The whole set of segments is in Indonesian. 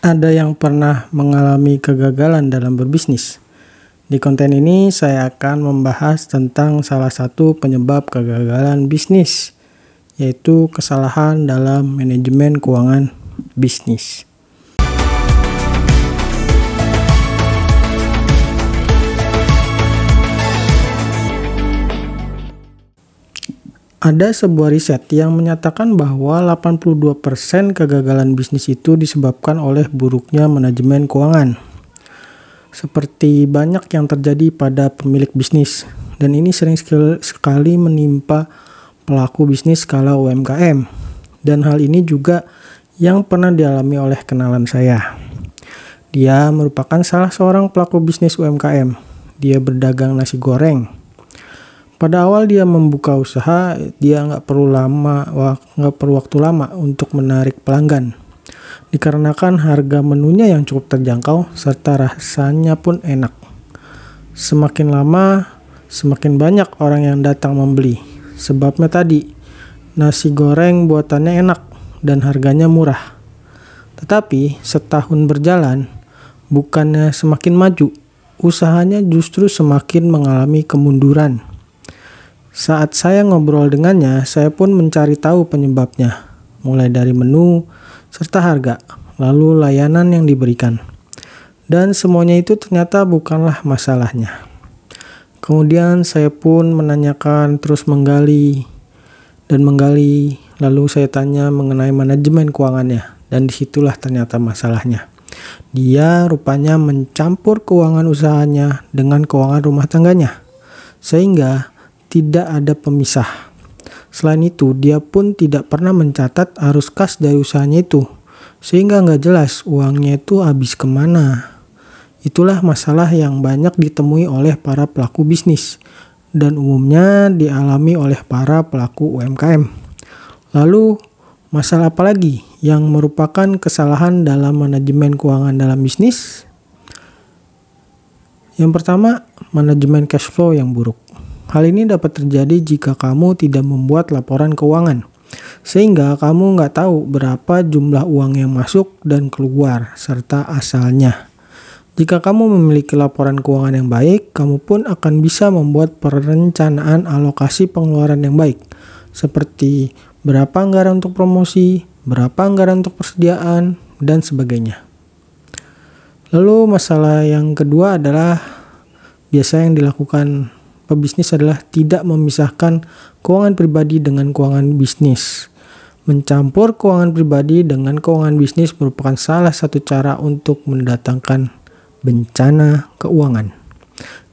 ada yang pernah mengalami kegagalan dalam berbisnis? Di konten ini saya akan membahas tentang salah satu penyebab kegagalan bisnis, yaitu kesalahan dalam manajemen keuangan bisnis. Ada sebuah riset yang menyatakan bahwa 82% kegagalan bisnis itu disebabkan oleh buruknya manajemen keuangan. Seperti banyak yang terjadi pada pemilik bisnis, dan ini sering sekali menimpa pelaku bisnis skala UMKM. Dan hal ini juga yang pernah dialami oleh kenalan saya. Dia merupakan salah seorang pelaku bisnis UMKM. Dia berdagang nasi goreng pada awal dia membuka usaha, dia nggak perlu lama, nggak perlu waktu lama untuk menarik pelanggan. Dikarenakan harga menunya yang cukup terjangkau serta rasanya pun enak. Semakin lama, semakin banyak orang yang datang membeli. Sebabnya tadi, nasi goreng buatannya enak dan harganya murah. Tetapi setahun berjalan, bukannya semakin maju, usahanya justru semakin mengalami kemunduran. Saat saya ngobrol dengannya, saya pun mencari tahu penyebabnya, mulai dari menu serta harga, lalu layanan yang diberikan. Dan semuanya itu ternyata bukanlah masalahnya. Kemudian saya pun menanyakan terus menggali dan menggali, lalu saya tanya mengenai manajemen keuangannya dan di situlah ternyata masalahnya. Dia rupanya mencampur keuangan usahanya dengan keuangan rumah tangganya. Sehingga tidak ada pemisah. Selain itu, dia pun tidak pernah mencatat arus kas dari usahanya itu, sehingga nggak jelas uangnya itu habis ke mana. Itulah masalah yang banyak ditemui oleh para pelaku bisnis, dan umumnya dialami oleh para pelaku UMKM. Lalu, masalah apa lagi yang merupakan kesalahan dalam manajemen keuangan dalam bisnis? Yang pertama, manajemen cash flow yang buruk. Hal ini dapat terjadi jika kamu tidak membuat laporan keuangan, sehingga kamu nggak tahu berapa jumlah uang yang masuk dan keluar, serta asalnya. Jika kamu memiliki laporan keuangan yang baik, kamu pun akan bisa membuat perencanaan alokasi pengeluaran yang baik, seperti berapa anggaran untuk promosi, berapa anggaran untuk persediaan, dan sebagainya. Lalu masalah yang kedua adalah biasa yang dilakukan pebisnis adalah tidak memisahkan keuangan pribadi dengan keuangan bisnis. Mencampur keuangan pribadi dengan keuangan bisnis merupakan salah satu cara untuk mendatangkan bencana keuangan.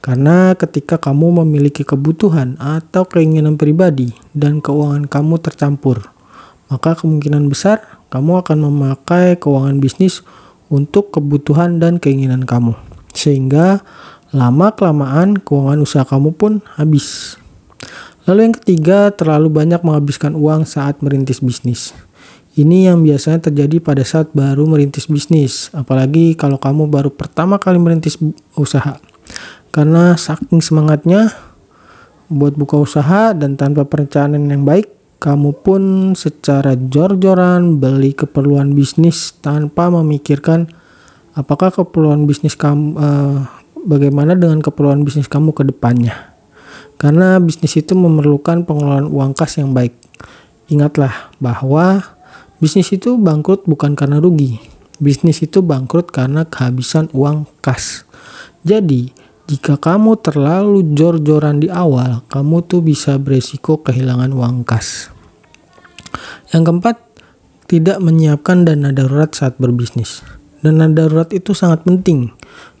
Karena ketika kamu memiliki kebutuhan atau keinginan pribadi dan keuangan kamu tercampur, maka kemungkinan besar kamu akan memakai keuangan bisnis untuk kebutuhan dan keinginan kamu. Sehingga lama-kelamaan keuangan usaha kamu pun habis. Lalu yang ketiga, terlalu banyak menghabiskan uang saat merintis bisnis. Ini yang biasanya terjadi pada saat baru merintis bisnis, apalagi kalau kamu baru pertama kali merintis usaha. Karena saking semangatnya buat buka usaha dan tanpa perencanaan yang baik, kamu pun secara jor-joran beli keperluan bisnis tanpa memikirkan apakah keperluan bisnis kamu uh, bagaimana dengan keperluan bisnis kamu ke depannya. Karena bisnis itu memerlukan pengelolaan uang kas yang baik. Ingatlah bahwa bisnis itu bangkrut bukan karena rugi. Bisnis itu bangkrut karena kehabisan uang kas. Jadi, jika kamu terlalu jor-joran di awal, kamu tuh bisa beresiko kehilangan uang kas. Yang keempat, tidak menyiapkan dana darurat saat berbisnis. Dana darurat itu sangat penting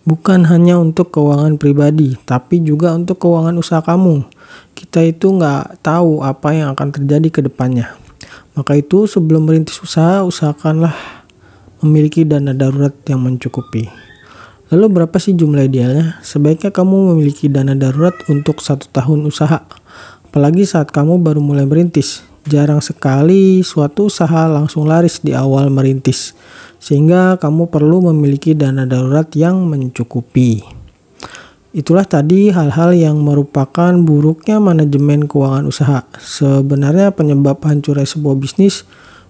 bukan hanya untuk keuangan pribadi, tapi juga untuk keuangan usaha kamu. Kita itu nggak tahu apa yang akan terjadi ke depannya. Maka itu sebelum merintis usaha, usahakanlah memiliki dana darurat yang mencukupi. Lalu berapa sih jumlah idealnya? Sebaiknya kamu memiliki dana darurat untuk satu tahun usaha. Apalagi saat kamu baru mulai merintis. Jarang sekali suatu usaha langsung laris di awal merintis sehingga kamu perlu memiliki dana darurat yang mencukupi. Itulah tadi hal-hal yang merupakan buruknya manajemen keuangan usaha. Sebenarnya penyebab hancurnya sebuah bisnis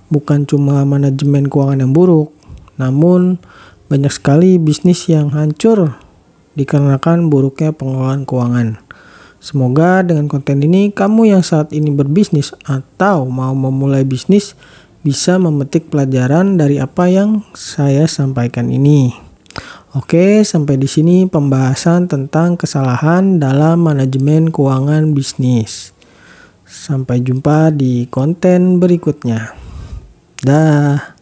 bukan cuma manajemen keuangan yang buruk, Namun, banyak sekali bisnis yang hancur dikarenakan buruknya pengelolaan keuangan. Semoga dengan konten ini kamu yang saat ini berbisnis atau mau memulai bisnis bisa memetik pelajaran dari apa yang saya sampaikan ini. Oke, sampai di sini pembahasan tentang kesalahan dalam manajemen keuangan bisnis. Sampai jumpa di konten berikutnya. Dah.